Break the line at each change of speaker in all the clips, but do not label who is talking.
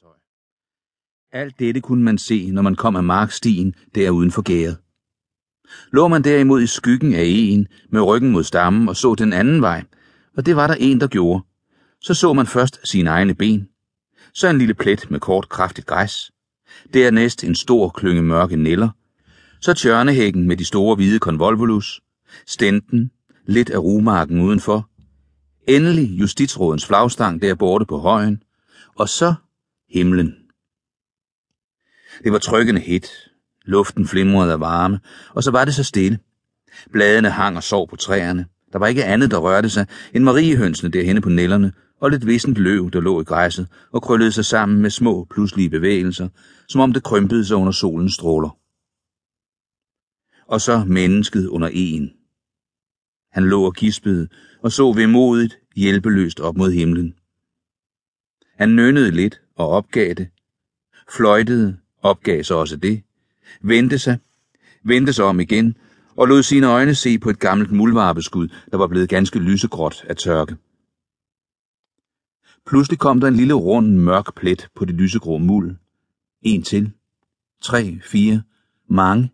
Glashøj. Alt dette kunne man se, når man kom af markstien der uden for gæret. Lå man derimod i skyggen af en med ryggen mod stammen og så den anden vej, og det var der en, der gjorde, så så man først sine egne ben, så en lille plet med kort, kraftigt græs, dernæst en stor klynge mørke neller, så tjørnehækken med de store hvide konvolvulus, stenten, lidt af rumarken udenfor, endelig justitsrådens flagstang der borte på højen, og så himlen. Det var trykkende hit, luften flimrede af varme, og så var det så stille. Bladene hang og sov på træerne. Der var ikke andet, der rørte sig, end mariehønsene derhenne på nellerne, og lidt vissent løv, der lå i græsset og krøllede sig sammen med små, pludselige bevægelser, som om det krympede sig under solens stråler. Og så mennesket under en. Han lå og gispede og så vemodigt, hjælpeløst op mod himlen. Han nønnede lidt og opgav det. Fløjtede, opgav så også det. Vendte sig, vendte sig om igen og lod sine øjne se på et gammelt muldvarpeskud, der var blevet ganske lysegråt af tørke. Pludselig kom der en lille rund, mørk plet på det lysegrå muld. En til. Tre, fire. Mange.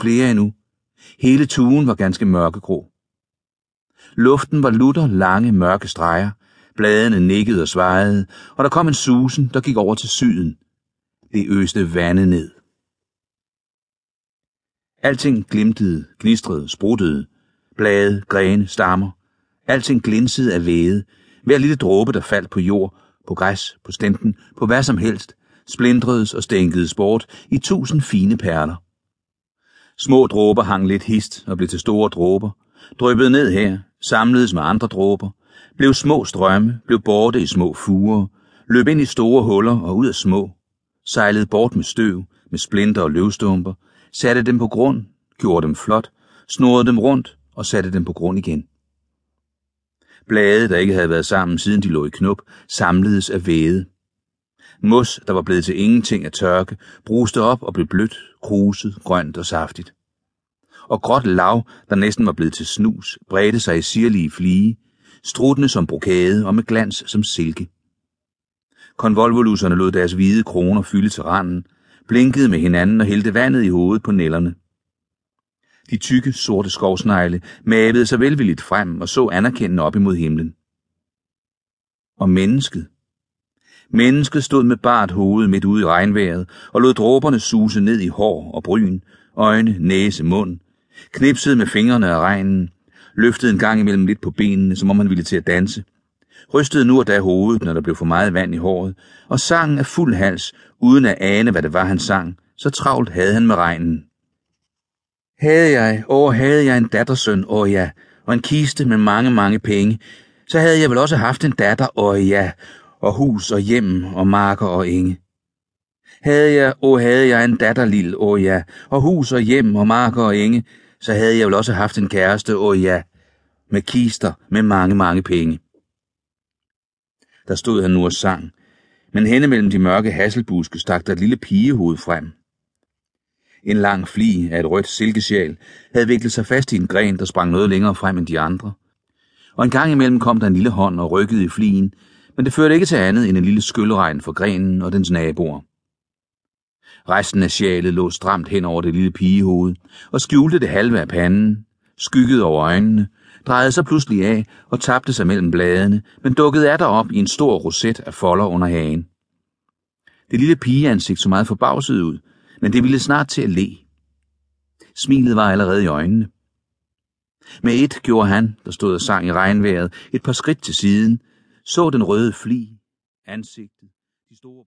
Flere endnu. Hele tuen var ganske mørkegrå. Luften var lutter lange, mørke streger. Bladene nikkede og svajede, og der kom en susen, der gik over til syden. Det øste vandet ned. Alting glimtede, gnistrede, spruttede. Blade, grene, stammer. Alting glinsede af væde. Hver lille dråbe, der faldt på jord, på græs, på stenten, på hvad som helst, splindredes og stænkedes bort i tusind fine perler. Små dråber hang lidt hist og blev til store dråber, dryppede ned her, samledes med andre dråber, blev små strømme, blev borte i små fuger, løb ind i store huller og ud af små, sejlede bort med støv, med splinter og løvstumper, satte dem på grund, gjorde dem flot, snurrede dem rundt og satte dem på grund igen. Blade, der ikke havde været sammen siden de lå i knop, samledes af væde. Mos, der var blevet til ingenting af tørke, bruste op og blev blødt, kruset, grønt og saftigt. Og gråt lav, der næsten var blevet til snus, bredte sig i sirlige flige, struttende som brokade og med glans som silke. Konvolvolusserne lod deres hvide kroner fylde til randen, blinkede med hinanden og hældte vandet i hovedet på nellerne. De tykke, sorte skovsnegle mavede sig velvilligt frem og så anerkendende op imod himlen. Og mennesket. Mennesket stod med bart hoved midt ude i regnvejret og lod dråberne suse ned i hår og bryn, øjne, næse, mund, knipsede med fingrene af regnen, løftede en gang imellem lidt på benene, som om han ville til at danse, rystede nu og da hovedet, når der blev for meget vand i håret, og sang af fuld hals, uden at ane, hvad det var, han sang, så travlt havde han med regnen. Havde jeg, åh, havde jeg en dattersøn, åh ja, og en kiste med mange, mange penge, så havde jeg vel også haft en datter, åh ja, og hus og hjem og marker og enge. Havde jeg, åh, havde jeg en datter, lille, åh ja, og hus og hjem og marker og enge, så havde jeg vel også haft en kæreste, og ja, med kister med mange, mange penge. Der stod han nu og sang, men henne mellem de mørke hasselbuske stak der et lille pigehoved frem. En lang fli af et rødt silkesjal havde viklet sig fast i en gren, der sprang noget længere frem end de andre. Og en gang imellem kom der en lille hånd og rykkede i flien, men det førte ikke til andet end en lille skylleregn for grenen og dens naboer. Resten af sjalet lå stramt hen over det lille pigehoved og skjulte det halve af panden, skyggede over øjnene, drejede sig pludselig af og tabte sig mellem bladene, men dukkede af op i en stor roset af folder under hagen. Det lille pigeansigt så meget forbavset ud, men det ville snart til at le. Smilet var allerede i øjnene. Med et gjorde han, der stod og sang i regnvejret, et par skridt til siden, så den røde fli, ansigtet, de store